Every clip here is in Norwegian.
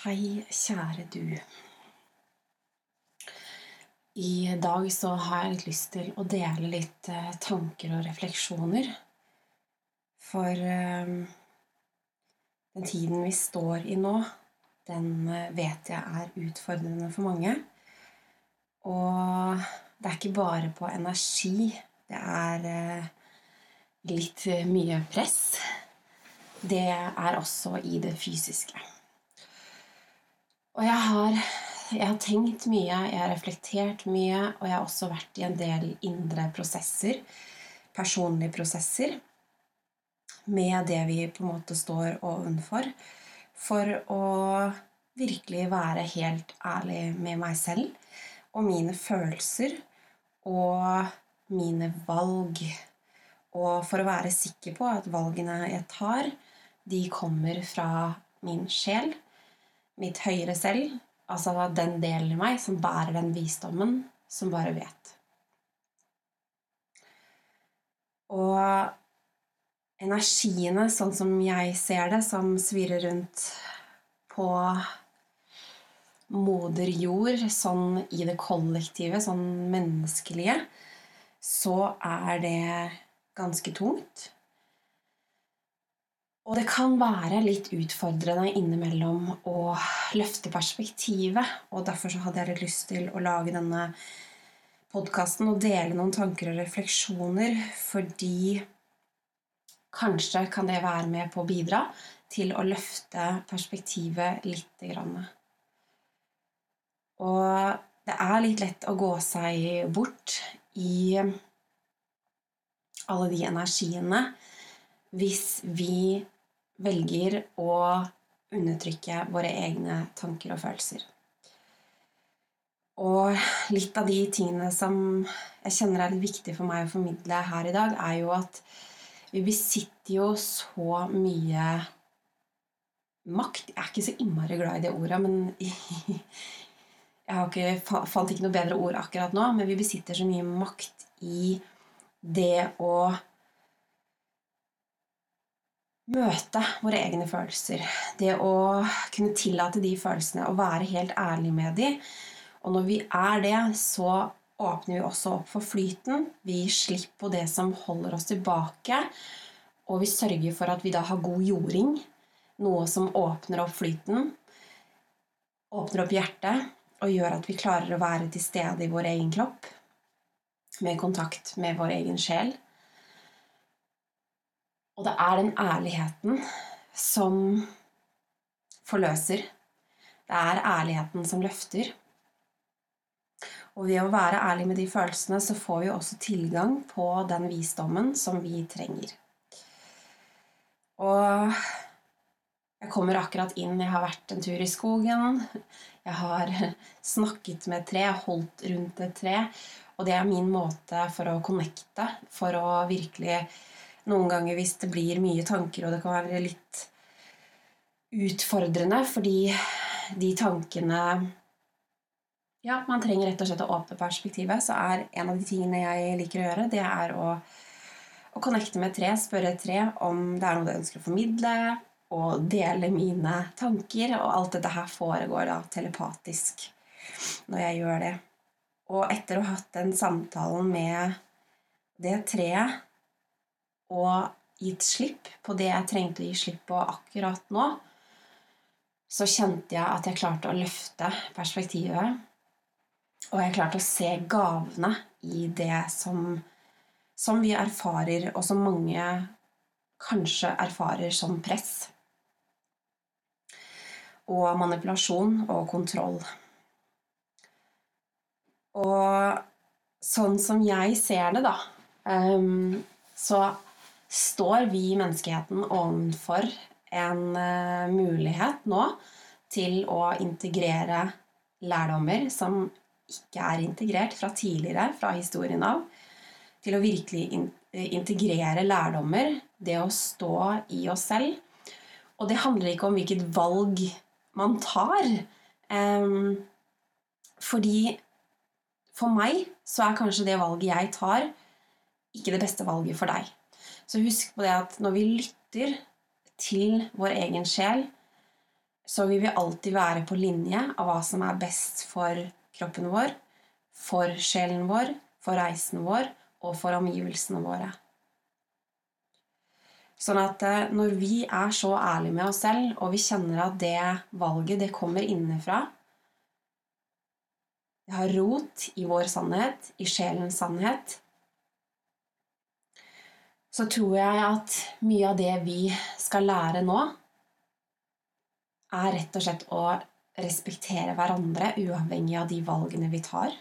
Hei, kjære du. I dag så har jeg litt lyst til å dele litt eh, tanker og refleksjoner. For eh, den tiden vi står i nå, den eh, vet jeg er utfordrende for mange. Og det er ikke bare på energi. Det er litt mye press. Det er også i det fysiske. Og jeg har, jeg har, tenkt mye, jeg har reflektert mye, og jeg har også vært i en del indre prosesser, personlige prosesser, med det vi på en måte står ovenfor, for å virkelig være helt ærlig med meg selv og mine følelser og mine valg. Og for å være sikker på at valgene jeg tar, de kommer fra min sjel mitt høyere selv, altså den delen i meg som bærer den visdommen, som bare vet. Og energiene, sånn som jeg ser det, som svirrer rundt på moder jord, sånn i det kollektive, sånn menneskelige, så er det ganske tungt. Og det kan være litt utfordrende innimellom å løfte perspektivet. Og derfor så hadde jeg litt lyst til å lage denne podkasten og dele noen tanker og refleksjoner, fordi kanskje kan det være med på å bidra til å løfte perspektivet lite grann. Og det er litt lett å gå seg bort i alle de energiene hvis vi velger å undertrykke våre egne tanker og følelser. Og litt av de tingene som jeg kjenner er viktig for meg å formidle her i dag, er jo at vi besitter jo så mye makt. Jeg er ikke så innmari glad i det ordet, men jeg ikke, fant ikke noe bedre ord akkurat nå. Men vi besitter så mye makt i det å møte våre egne følelser. Det å kunne tillate de følelsene og være helt ærlig med de. Og når vi er det, så åpner vi også opp for flyten. Vi slipper på det som holder oss tilbake. Og vi sørger for at vi da har god jording. Noe som åpner opp flyten, åpner opp hjertet og gjør at vi klarer å være til stede i vår egen kropp. Med kontakt med vår egen sjel. Og det er den ærligheten som forløser. Det er ærligheten som løfter. Og ved å være ærlig med de følelsene, så får vi også tilgang på den visdommen som vi trenger. Og jeg kommer akkurat inn, jeg har vært en tur i skogen. Jeg har snakket med et tre, holdt rundt et tre. Og det er min måte for å connecte, for å virkelig noen ganger hvis det blir mye tanker, og det kan være litt utfordrende fordi de tankene Ja, man trenger rett og slett å åpne perspektivet. Så er en av de tingene jeg liker å gjøre, det er å, å connecte med et tre, spørre et tre om det er noe det ønsker å formidle, og dele mine tanker. Og alt dette her foregår da telepatisk når jeg gjør det. Og etter å ha hatt den samtalen med det treet og gitt slipp på det jeg trengte å gi slipp på akkurat nå, så kjente jeg at jeg klarte å løfte perspektivet. Og jeg klarte å se gavene i det som, som vi erfarer, og som mange kanskje erfarer som press. Og manipulasjon og kontroll. Og sånn som jeg ser det, da, um, så står vi i menneskeheten ovenfor en uh, mulighet nå til å integrere lærdommer som ikke er integrert fra tidligere, fra historien av, til å virkelig eh, integrere lærdommer, det å stå i oss selv. Og det handler ikke om hvilket valg man tar. Um, fordi for meg så er kanskje det valget jeg tar, ikke det beste valget for deg. Så husk på det at når vi lytter til vår egen sjel, så vil vi alltid være på linje av hva som er best for kroppen vår, for sjelen vår, for reisen vår og for omgivelsene våre. Sånn at eh, når vi er så ærlige med oss selv, og vi kjenner at det valget det kommer innenfra Det har rot i vår sannhet, i sjelens sannhet Så tror jeg at mye av det vi skal lære nå, er rett og slett å respektere hverandre uavhengig av de valgene vi tar.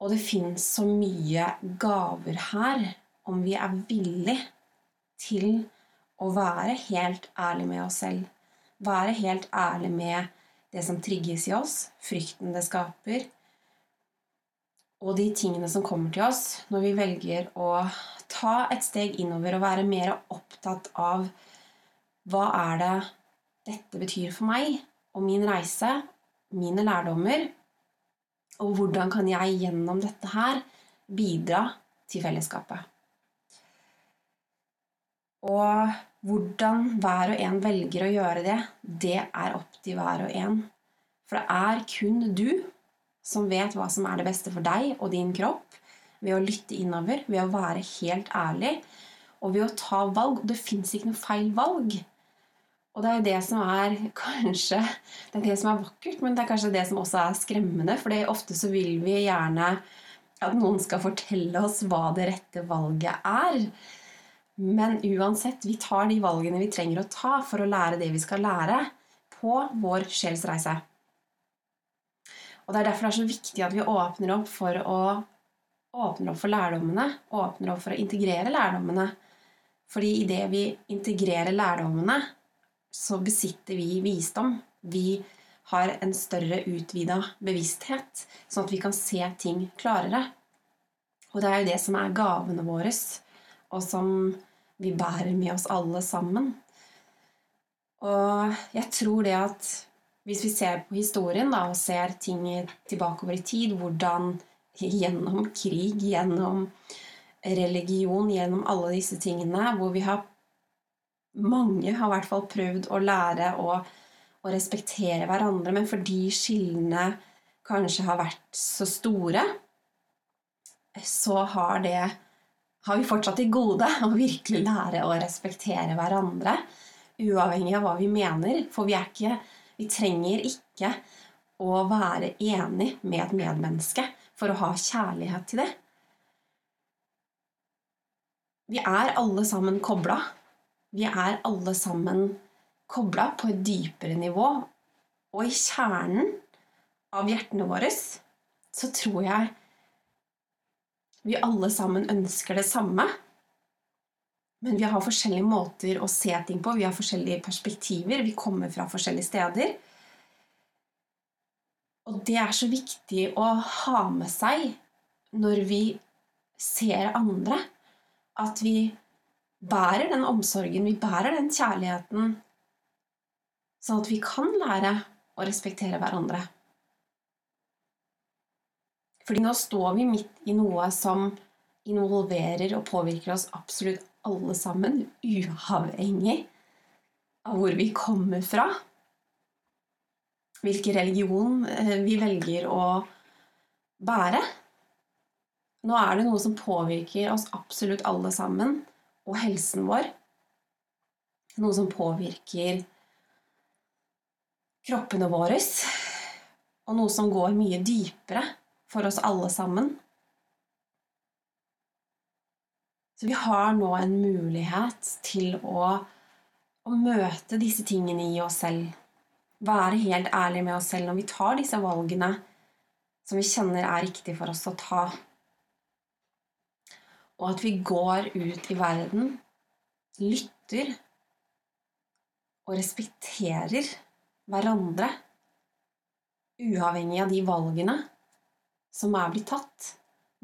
Og det fins så mye gaver her om vi er villig til å være helt ærlig med oss selv. Være helt ærlig med det som trigges i oss, frykten det skaper, og de tingene som kommer til oss når vi velger å ta et steg innover og være mer opptatt av hva er det dette betyr for meg og min reise, mine lærdommer, og hvordan kan jeg gjennom dette her bidra til fellesskapet? Og hvordan hver og en velger å gjøre det, det er opp til hver og en. For det er kun du som vet hva som er det beste for deg og din kropp, ved å lytte innover, ved å være helt ærlig og ved å ta valg. Og det fins ikke noe feil valg. Og det er det som er kanskje Det er det som er vakkert, men det er kanskje det som også er skremmende. For ofte så vil vi gjerne at noen skal fortelle oss hva det rette valget er. Men uansett, vi tar de valgene vi trenger å ta for å lære det vi skal lære på vår sjelsreise. Og det er derfor det er så viktig at vi åpner opp for å åpner opp for lærdommene, åpner opp for å integrere lærdommene. Fordi idet vi integrerer lærdommene, så besitter vi visdom. Vi har en større utvida bevissthet, sånn at vi kan se ting klarere. Og det er jo det som er gavene våre, og som vi bærer med oss alle sammen. Og jeg tror det at hvis vi ser på historien da, og ser ting tilbakeover i tid, hvordan gjennom krig, gjennom religion, gjennom alle disse tingene, hvor vi har mange har i hvert fall prøvd å lære å, å respektere hverandre, men fordi skillene kanskje har vært så store, så har det har vi fortsatt til gode å virkelig lære å respektere hverandre, uavhengig av hva vi mener. For vi, er ikke, vi trenger ikke å være enig med et medmenneske for å ha kjærlighet til det. Vi er alle sammen kobla vi er alle sammen kobla på et dypere nivå. Og i kjernen av hjertene våre så tror jeg vi alle sammen ønsker det samme. Men vi har forskjellige måter å se ting på, vi har forskjellige perspektiver, vi kommer fra forskjellige steder. Og det er så viktig å ha med seg når vi ser andre, at vi bærer den omsorgen, vi bærer den kjærligheten, sånn at vi kan lære å respektere hverandre. Fordi nå står vi midt i noe som involverer og påvirker oss absolutt alle sammen, uavhengig av hvor vi kommer fra. Hvilken religion eh, vi velger å bære. Nå er det noe som påvirker oss absolutt alle sammen og helsen vår. Noe som påvirker kroppene våre, og noe som går mye dypere for oss alle sammen. Så vi har nå en mulighet til å, å møte disse tingene i oss selv. Være helt ærlig med oss selv når vi tar disse valgene som vi kjenner er riktig for oss å ta og at vi går ut i verden, lytter og respekterer hverandre, uavhengig av de valgene som er blitt tatt,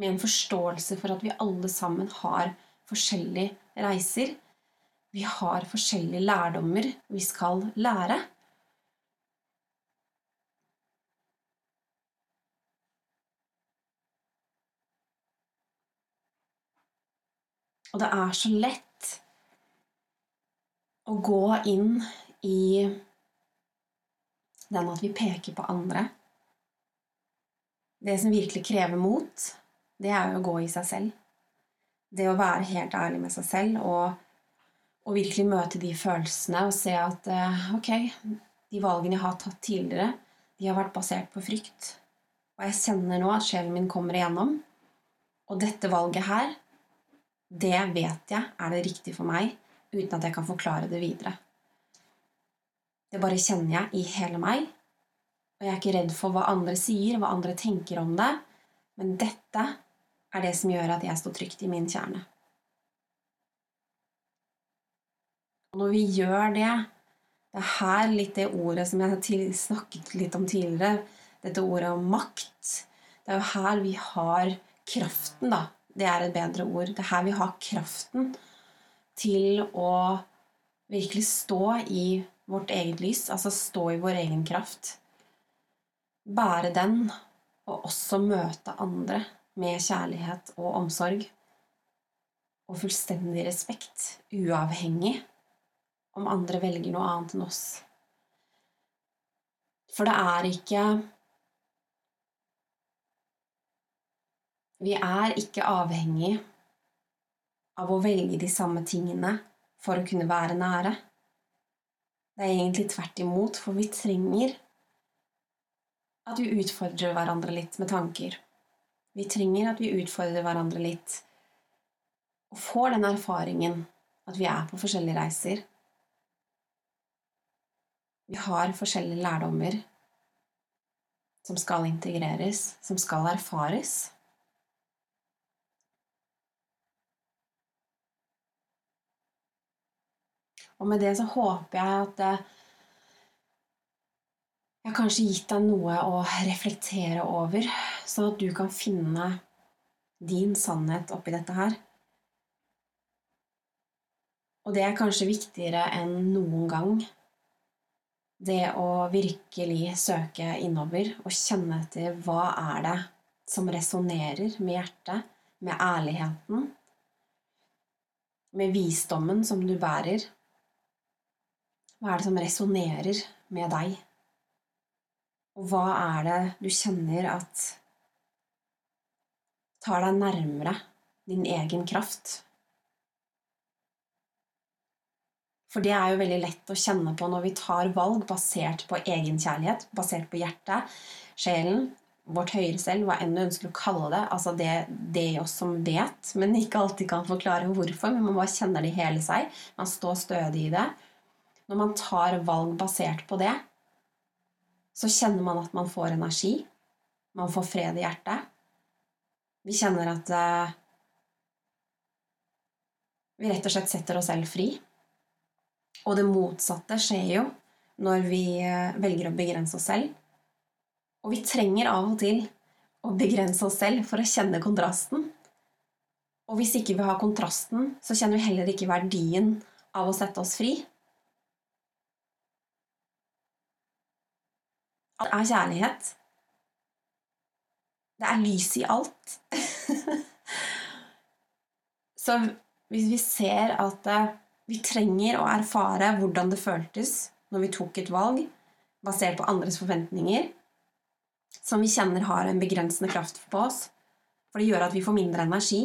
med en forståelse for at vi alle sammen har forskjellige reiser. Vi har forskjellige lærdommer vi skal lære. Og det er så lett å gå inn i den at vi peker på andre. Det som virkelig krever mot, det er jo å gå i seg selv. Det å være helt ærlig med seg selv og, og virkelig møte de følelsene og se at eh, ok, de valgene jeg har tatt tidligere, de har vært basert på frykt. Og jeg kjenner nå at sjelen min kommer igjennom. Og dette valget her, det vet jeg er det riktige for meg, uten at jeg kan forklare det videre. Det bare kjenner jeg i hele meg. Og jeg er ikke redd for hva andre sier, hva andre tenker om det. Men dette er det som gjør at jeg står trygt i min kjerne. Og når vi gjør det Det er her litt det ordet som jeg snakket litt om tidligere, dette ordet om makt Det er jo her vi har kraften, da. Det er et bedre ord. Det er her vi har kraften til å virkelig stå i vårt eget lys, altså stå i vår egen kraft. Bære den, og også møte andre med kjærlighet og omsorg. Og fullstendig respekt, uavhengig om andre velger noe annet enn oss. For det er ikke Vi er ikke avhengig av å velge de samme tingene for å kunne være nære. Det er egentlig tvert imot, for vi trenger at vi utfordrer hverandre litt med tanker. Vi trenger at vi utfordrer hverandre litt og får den erfaringen at vi er på forskjellige reiser. Vi har forskjellige lærdommer som skal integreres, som skal erfares. Og med det så håper jeg at eh, jeg har kanskje gitt deg noe å reflektere over, sånn at du kan finne din sannhet oppi dette her. Og det er kanskje viktigere enn noen gang. Det å virkelig søke innover og kjenne etter hva er det som resonnerer med hjertet, med ærligheten, med visdommen som du bærer. Hva er det som resonnerer med deg? Og hva er det du kjenner at tar deg nærmere din egen kraft? For det er jo veldig lett å kjenne på når vi tar valg basert på egenkjærlighet, basert på hjertet, sjelen, vårt høyere selv, hva enn du ønsker å kalle det. Altså det, det oss som vet, men ikke alltid kan forklare hvorfor. Men man bare kjenner det i hele seg. Man står stødig i det. Når man tar valg basert på det, så kjenner man at man får energi. Man får fred i hjertet. Vi kjenner at uh, vi rett og slett setter oss selv fri. Og det motsatte skjer jo når vi uh, velger å begrense oss selv. Og vi trenger av og til å begrense oss selv for å kjenne kontrasten. Og hvis ikke vi har kontrasten, så kjenner vi heller ikke verdien av å sette oss fri. Alt er kjærlighet. Det er lys i alt. Så hvis vi ser at eh, vi trenger å erfare hvordan det føltes når vi tok et valg basert på andres forventninger, som vi kjenner har en begrensende kraft på oss, for det gjør at vi får mindre energi,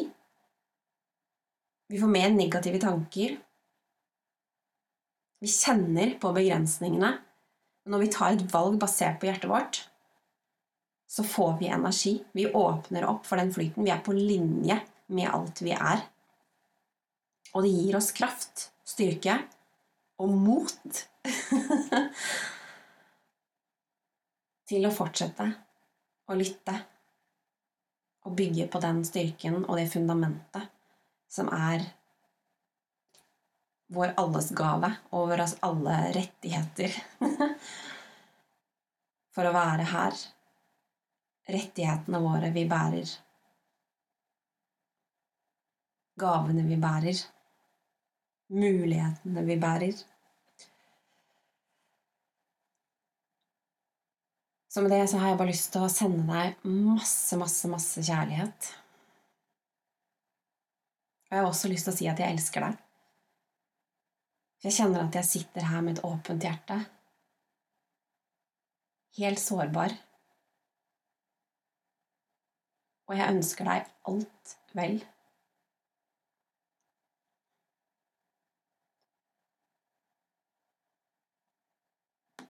vi får mer negative tanker, vi kjenner på begrensningene når vi tar et valg basert på hjertet vårt, så får vi energi. Vi åpner opp for den flyten. Vi er på linje med alt vi er. Og det gir oss kraft, styrke og mot til å fortsette å lytte og bygge på den styrken og det fundamentet som er vår alles gave og våre alle rettigheter for å være her. Rettighetene våre vi bærer. Gavene vi bærer. Mulighetene vi bærer. Så med det så har jeg bare lyst til å sende deg masse, masse, masse kjærlighet. Og jeg har også lyst til å si at jeg elsker deg. Jeg kjenner at jeg sitter her med et åpent hjerte. Helt sårbar. Og jeg ønsker deg alt vel.